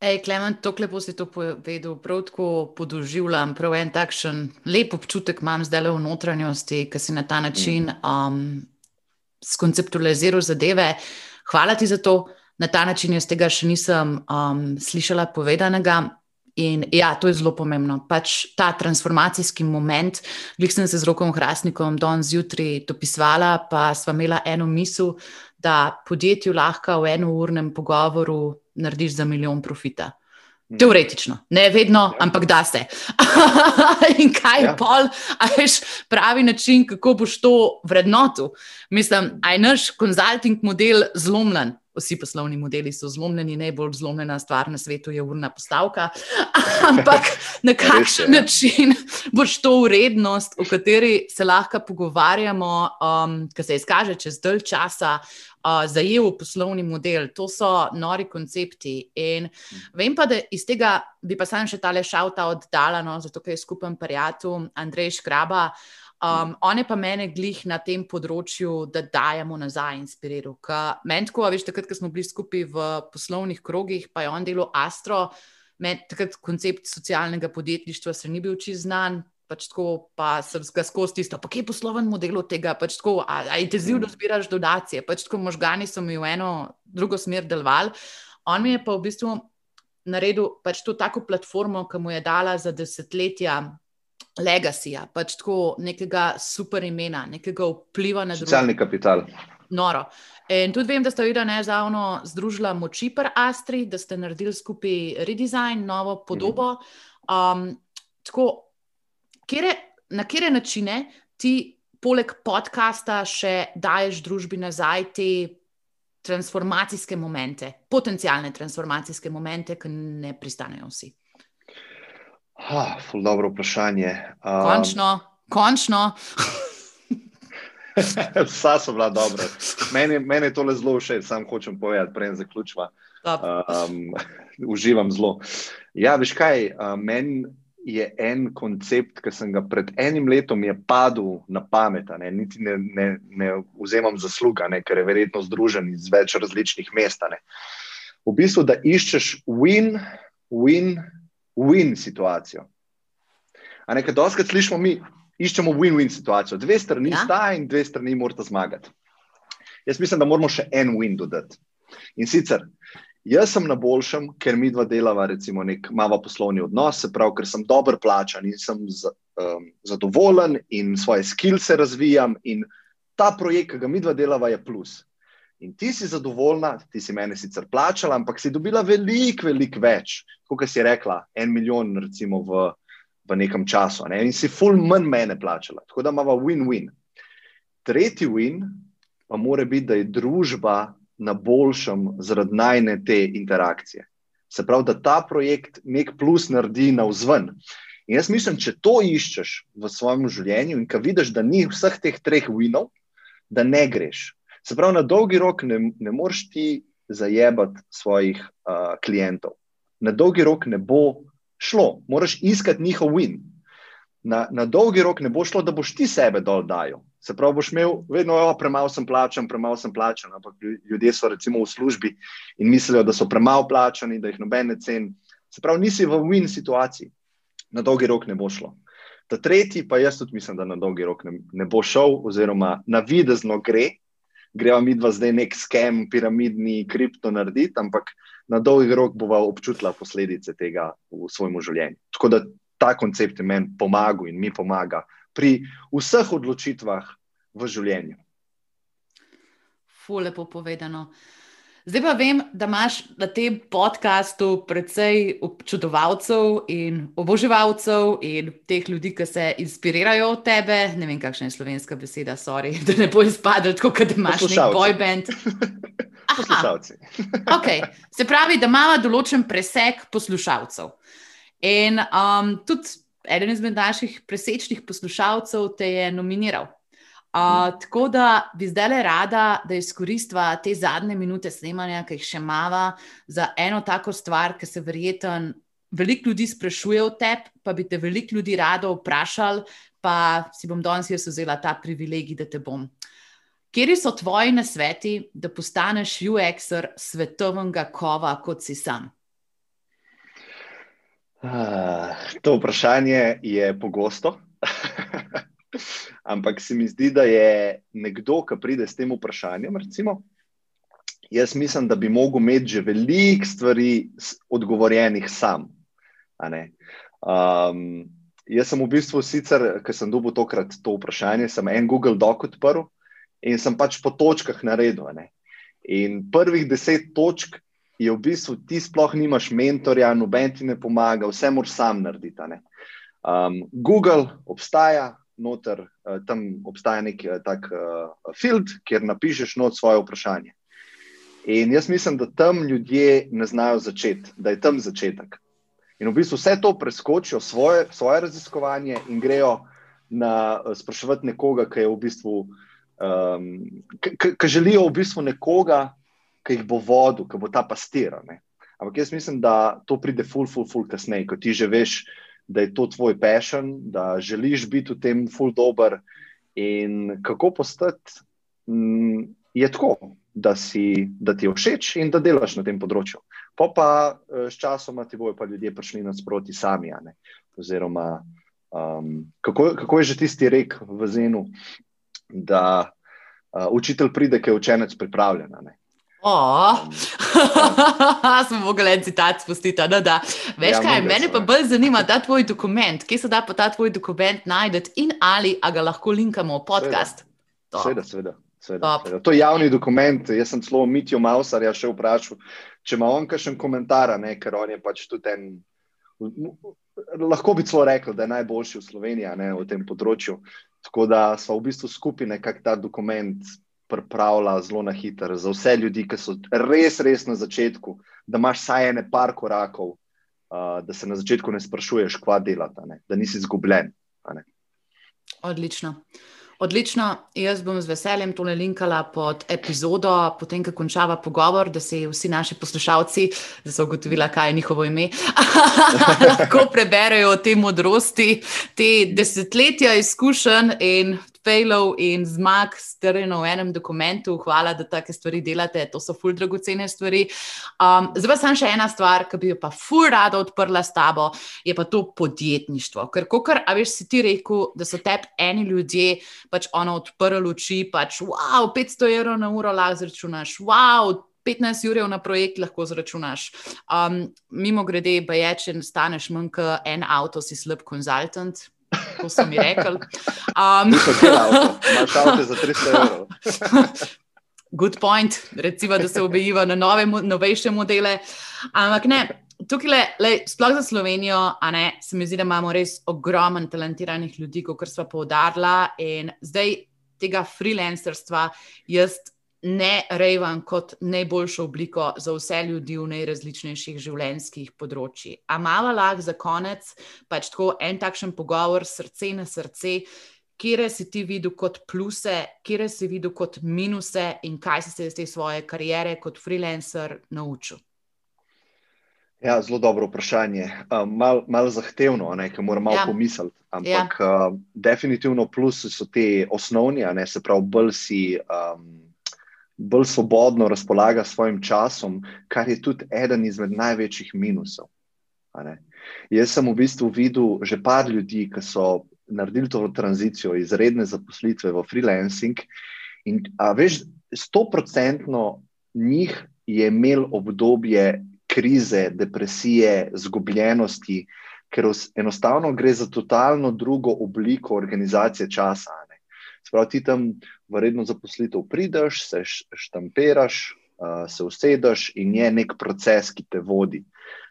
Ej, Klemen, to lepo si to povedal, prav tako podoživljam, prav en takšen lep občutek imam zdaj le v notranjosti, ki si na ta način um, skonceptualiziral zadeve. Hvala ti za to. Na ta način jaz tega še nisem um, slišala povedanega. In ja, to je zelo pomembno. Pač ta transformacijski moment, glej sem se z rokom Hrastnikom danes zjutraj dopisvala, pa sva imela eno misel, da podjetju lahko v enournem pogovoru narediš za milijon profita. Hmm. Teoretično, ne vedno, ja. ampak da se. in kaj je ja. pol, ajš pravi način, kako boš to vrednotil. Mislim, aj naš konzulting model zlomljen vsi poslovni modeli so zlomljeni, najbolj zlomljena stvar na svetu je urna postavka. Ampak na kakšen ja. način boš to urednost, o kateri se lahko pogovarjamo, um, ki se izkaže čez dalj časa. Uh, zajel v poslovni model, to so nori koncepti. In vem pa, da iz tega bi pa sam še tale šalta oddala, no, zato ker je skupen prijatelj Andrej Škraba. Um, on je pa mene glih na tem področju, da dajemo nazaj inspiriral. Meni tako, veš, takrat, ko smo bili skupaj v poslovnih krogih, pa je on delal Astro, meni takrat koncept socialnega podjetništva se ni bil čez znan. Pač tako, pa sem ga skozi tisto, pa kje je posloven model od tega, pač tako, a, a intenzivno mm. zbiraš donacije, pač tako možgani so mi v eno drugo smer delovali. On mi je pa v bistvu naredil pač to tako platformo, ki mu je dala za desetletja legacija, pač tako nekega super imena, nekega vpliva na druge. Socialni kapital. Noro. In tudi vem, da ste videli nezavedno združila moči pri Astri, da ste naredili skupaj redesign, novo podobo. Um, tako, kjere, na kere načine ti, poleg podcasta, še daješ družbi nazaj te transformacijske momente, potencijalne transformacijske momente, ki ne pristanejo vsi? Ha, dobro vprašanje. Um, končno, končno. Vsa so bila dobra. Meni, meni je to le zelo všeč, sam hočem povedati, prej zaključva. Um, uživam zelo. Ja, veš kaj, uh, meni je en koncept, ki sem ga pred enim letom padel na pamet, ne, niti ne, ne, ne vzemam zasluga, ne, ker je verjetno združen iz več različnih mest. V bistvu, da iščeš win, win, win situacijo. A nekaj doskrat slišimo, mi iščemo win-win situacijo. Dve strani ja. sta in dve strani morata zmagati. Jaz mislim, da moramo še en win dodati. In sicer, jaz sem na boljšem, ker mi dva delava, recimo, nek malo poslovni odnos, se pravi, ker sem dobro plačan in sem z, um, zadovoljen in svoje skills razvijam in ta projekt, ki ga mi dva delava, je plus. In ti si zadovoljna, ti si meni sicer plačala, ampak si dobila veliko, veliko več, kot si rekla, en milijon, recimo, v, v nekem času. Ne? In si ful manj mene plačala. Tako da imamo win-win. Tretji win pa mora biti, da je družba na boljšem zaradi najne te interakcije. Se pravi, da ta projekt nek plus naredi na vzven. In jaz mislim, če to iščeš v svojem življenju in ko vidiš, da ni vseh teh treh winov, da ne greš. Se pravi, na dolgi rok ne, ne moreš ti zajebati svojih uh, klientov. Na dolgi rok ne bo šlo, moraš iskati njihov win. Na, na dolgi rok ne bo šlo, da boš ti sebe dol dajal. Se pravi, boš imel vedno, da premalo sem plačen, premalo sem plačen. Ampak ljudje so recimo v službi in mislijo, da so premalo plačeni, da jih nobene cen. Se pravi, nisi v win situaciji, na dolgi rok ne bo šlo. Ta tretji, pa jaz tudi mislim, da na dolgi rok ne, ne bo šel, oziroma na videzno gre, greva mi dva zdaj nek skem, piramidni kripto narediti, ampak na dolgi rok bova občutila posledice tega v svojem življenju. Tako da ta koncept je meni pomagal in mi pomaga pri vseh odločitvah v življenju. Fule po povedano. Zdaj pa vem, da imaš na tem podkastu precej občudovalcev in oboževalcev in teh ljudi, ki se inspirirajo od tebe. Ne vem, kakšna je slovenska beseda, sorry, da ne bo izpadlo tako, kot imaš nek bojband. Poslušalci. okay. Se pravi, da imamo določen preseg poslušalcev. In um, tudi eden izmed naših presečnih poslušalcev te je nominiral. Uh, tako da bi zdaj le rada, da izkoristiva te zadnje minute snemanja, ki jih še imamo, za eno tako stvar, ki se verjetno veliko ljudi sprašuje o tebi, pa bi te veliko ljudi rado vprašali, pa si bom danes jaz vzela ta privilegij, da te bom. Kje so tvoji nasveti, da postaneš UX-er svetovnega kova, kot si sam? Uh, to vprašanje je pogosto, ampak se mi zdi, da je nekdo, ki pride s tem vprašanjem, recimo, jaz mislim, da bi mogel imeti že veliko stvari odgovorjenih sam. Um, jaz sem v bistvu sicer, ker sem dobil tokrat to vprašanje, sem en Google Doc odprl in sem pač po točkah naredil. In prvih deset točk je v bistvu ti sploh nimaš mentorja, noben ti ne pomaga, vse moraš sam narediti. Um, Google obstaja, noter, uh, tam obstaja nek uh, tak uh, field, kjer napišeš not svoje vprašanje. In jaz mislim, da tam ljudje ne znajo začeti, da je tam začetek. In v bistvu vse to preskočijo, svoje, svoje raziskovanje in grejo na sprašovati nekoga, ki je v bistvu. Um, Ki želijo v bistvu nekoga, ki jih bo vodil, ki bo ta pastir. Ampak jaz mislim, da to pride ful, ful, ful, kasneje, ko ti že veš, da je to tvoj passion, da želiš biti v tem ful dober. In kako postati, mm, je tako, da, si, da ti je všeč in da delaš na tem področju. Pa pa eh, s časom ti bojo pa ljudje prišli nasproti sami. Oziroma, um, kako, kako je že tisti rek v Zenu, da uh, učitelj pride, ker je učenec pripravljen. Oh. Smo mogli en citat spustiti. No, Veš ja, kaj, mene pa bolj zanima ta tvoj dokument. Kje se da pa ta tvoj dokument najti in ali ga lahko linkamo v podcast? Seveda, seveda. seveda, seveda. To je javni dokument. Jaz sem celo Mitijo Mausarja še vprašal, če ima on kakšen komentar, ne, ker on je pač tudi en. Lahko bi celo rekel, da je najboljši v Sloveniji ne, v tem področju. Tako da smo v bistvu skupine, kak ta dokument pripravlja zelo na hitro, za vse ljudi, ki so res, res na začetku, da imaš vsaj ene par korakov, uh, da se na začetku ne sprašuješ, kva delati, ne? da nisi izgubljen. Odlično. Odlično, jaz bom z veseljem tole linkala pod epizodo, potem, ko končava pogovor, da se vsi naši poslušalci, da so ugotovili, kaj je njihovo ime, lahko preberejo te modrosti, te desetletja izkušenj in failov in zmag strnjeno v enem dokumentu. Hvala, da take stvari delate, to so ful dragocene stvari. Um, zdaj pa sem še ena stvar, ki bi jo pa ful rada odprla s tabo, je pa to podjetništvo. Ker, kot veš, si ti rekel, da so tebi eni ljudje pač ono odprli oči, pač wow, 500 evrov na uro lahko zračunaš, wow. 15 ur na projekt lahko zračunaš. Um, mimo grede, pa je, če staneš manj kot en avto, si slab konzultant, to so mi rekli. Um, Imaš avto za 300 evrov. good point, recimo, da se obejiva na nove, novejše modele. Ampak ne, tukaj, le, le, sploh za Slovenijo, ne, se mi zdi, da imamo res ogromen talentiranih ljudi, kot smo poudarili. In zdaj tega freelancerstva jaz ne rejvam kot najboljšo obliko za vse ljudi v najrazličnejših življenjskih področjih. Amala lahko za konec, pač tako en takšen pogovor, srce na srce. Kje si ti videl kot pluse, kje si videl kot minuse, in kaj si se iz te svoje kariere kot freelancer naučil? Ja, zelo dobro vprašanje. Um, Malo mal zahtevno, ker moram malo ja. pomisliti. Ampak ja. uh, definitivno plusi so te osnovni, ne, se pravi, bolj si. Um, bolj svobodno razpolaga s svojim časom, kar je tudi eden izmed največjih minusov. Jaz sem v bistvu videl že par ljudi, ki so naredili to tranzicijo iz redne zaposlitve v freelancing. In, a veš, stoprocentno njih je imel obdobje krize, depresije, zgubljenosti, ker enostavno gre za totalno drugo obliko organizacije časa. Sprav ti tam v redno zaposlitev prideš, se štampiraš, uh, se usedeš in je nek proces, ki te vodi.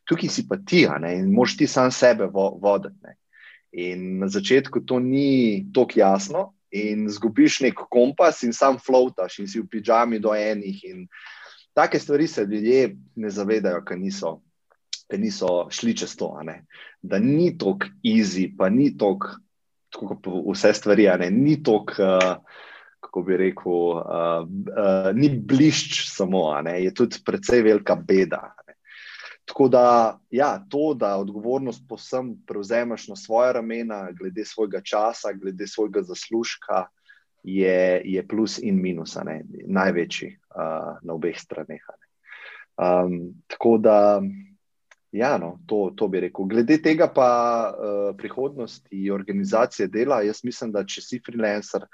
Tukaj si pa ti, ne, in moš ti sam sebe vo, voditi. In na začetku to ni tako jasno, in zgubiš nek kompas, in sam flotaš, in si v pižami do enih. Take stvari se ljudje ne zavedajo, ker niso, niso šli čez to. Da ni tako easy, pa ni tako tako kot vse stvari, ne, ni tako, uh, kako bi rekel, uh, uh, ni blišč samo, ne, je tudi precej velika beda. Ne. Tako da, ja, to, da odgovornost posem prevzemaš na svoje ramena, glede svojega časa, glede svojega zaslužka, je, je plus in minus, ne, največji uh, na obeh straneh. Um, tako da. Ja, no, to, to bi rekel. Glede tega, pa uh, prihodnosti organizacije dela, jaz mislim, da če si freelancer,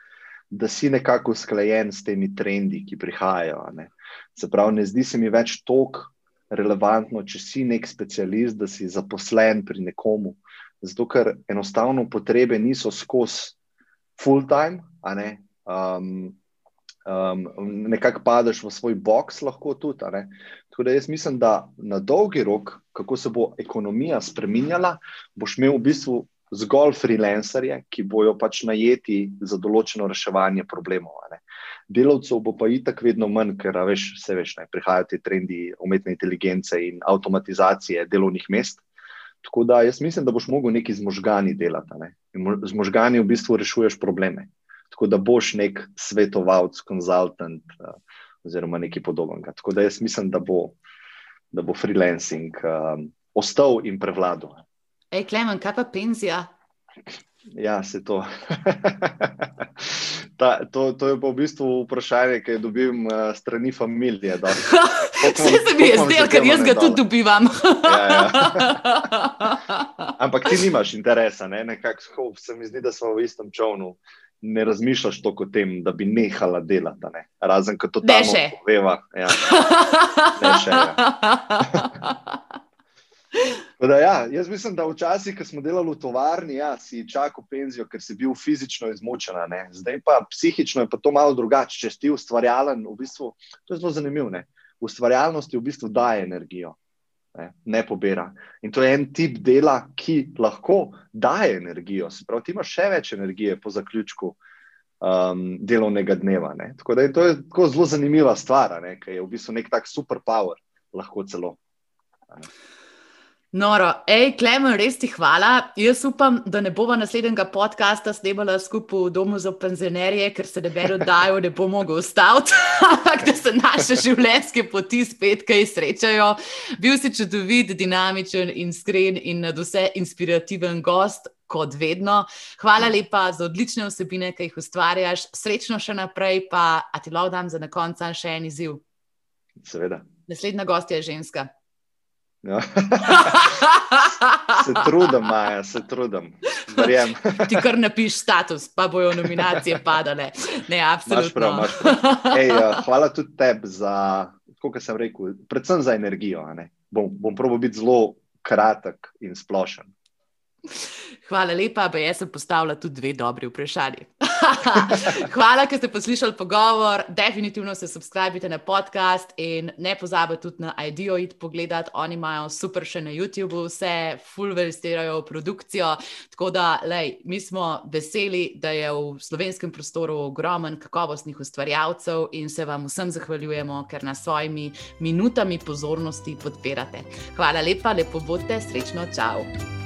da si nekako usklajen s temi trendi, ki prihajajo. Ne. Pravi, ne zdi se mi več tako relevantno, če si nek specialist, da si zaposlen pri nekomu. Zato, ker enostavno potrebe niso skozi full time, um, um, nekako padeš v svoj box, lahko tudi. Tako da jaz mislim, da na dolgi rok, kako se bo ekonomija spremenjala, boš imel v bistvu zgolj freelancerje, ki bojo pač najeti za določeno reševanje problemov. Delavcev bo pa itak vedno manj, ker veš, vse veš, ne, prihajajo ti trendi umetne inteligence in avtomatizacije delovnih mest. Tako da jaz mislim, da boš mogel nekaj z možgani delati. Ne. Z možgani v bistvu rešuješ probleme tako da boš nek svetovalec, konzultant oziroma nekaj podobnega. Tako da jaz mislim, da bo, da bo freelancing um, ostal in prevladal. Ej, Klemen, kaj pa penzija? Ja, se to. Ta, to. To je pa v bistvu vprašanje, ki dobim uh, strani familije. Vse se mi je zdelo, ker jaz ga tudi dobivam. ja, ja. Ampak ti nimaš interesa, ne? nekako se mi zdi, da smo v istem čovnu. Ne razmišljaš toliko o tem, da bi nehala delati. Ne? Razen, ko to tam poveva. Ja. Ne še. Ja. Da, ja, jaz mislim, da včasih, ko smo delali v tovarni, ja, si čakal penzijo, ker si bil fizično izmočen. Zdaj pa psihično je pa to malo drugače. Če si ustvarjalen, v bistvu, to je zelo zanimivo. Ustvarjalnost v bistvu daje energijo ne, ne pobira. In to je en tip dela, ki lahko daje energijo. Se pravi, ti imaš še več energije po zaključku um, delovnega dneva. Ne. Tako da je to je zelo zanimiva stvar, ki je v bistvu nek tak superpower, lahko celo. Ne. Noro, hej, Klemen, res ti hvala. Jaz upam, da ne bomo naslednjega podcasta snemali skupaj v domu za penzionerje, ker se ne beru, da jo ne bo mogel ostati, ampak da se naše življenjske poti spet kaj srečajo. Bil si čudovit, dinamičen in skren in nad vse inspirativen gost. Kot vedno. Hvala lepa za odlične vsebine, ki jih ustvarjaš. Srečno še naprej, pa ti lahko dam za na koncu še en izziv. Seveda. Naslednja gostja je ženska. Ja. se trudim, Maja, se trudim. Verjem. Ti kar napiš status, pa bojo nominacije padale. Ne, absolutno. Prav, prav. Ej, uh, hvala tudi tebi za, kot sem rekel, predvsem za energijo. Bom, bom probil biti zelo kratek in splošen. Hvala lepa, pa jaz sem postavila tudi dve dobri vprašanji. Hvala, ker ste poslušali pogovor. Definitivno se subskrbite na podcast in ne pozabite tudi na IDEO id pogledati. Oni imajo super še na YouTubu, vse fulveristirajo produkcijo. Tako da, lej, mi smo veseli, da je v slovenskem prostoru ogromen kakovostnih ustvarjalcev in se vam vsem zahvaljujemo, ker nas svojimi minutami pozornosti podpirate. Hvala lepa, lepo bodite, srečno, čau!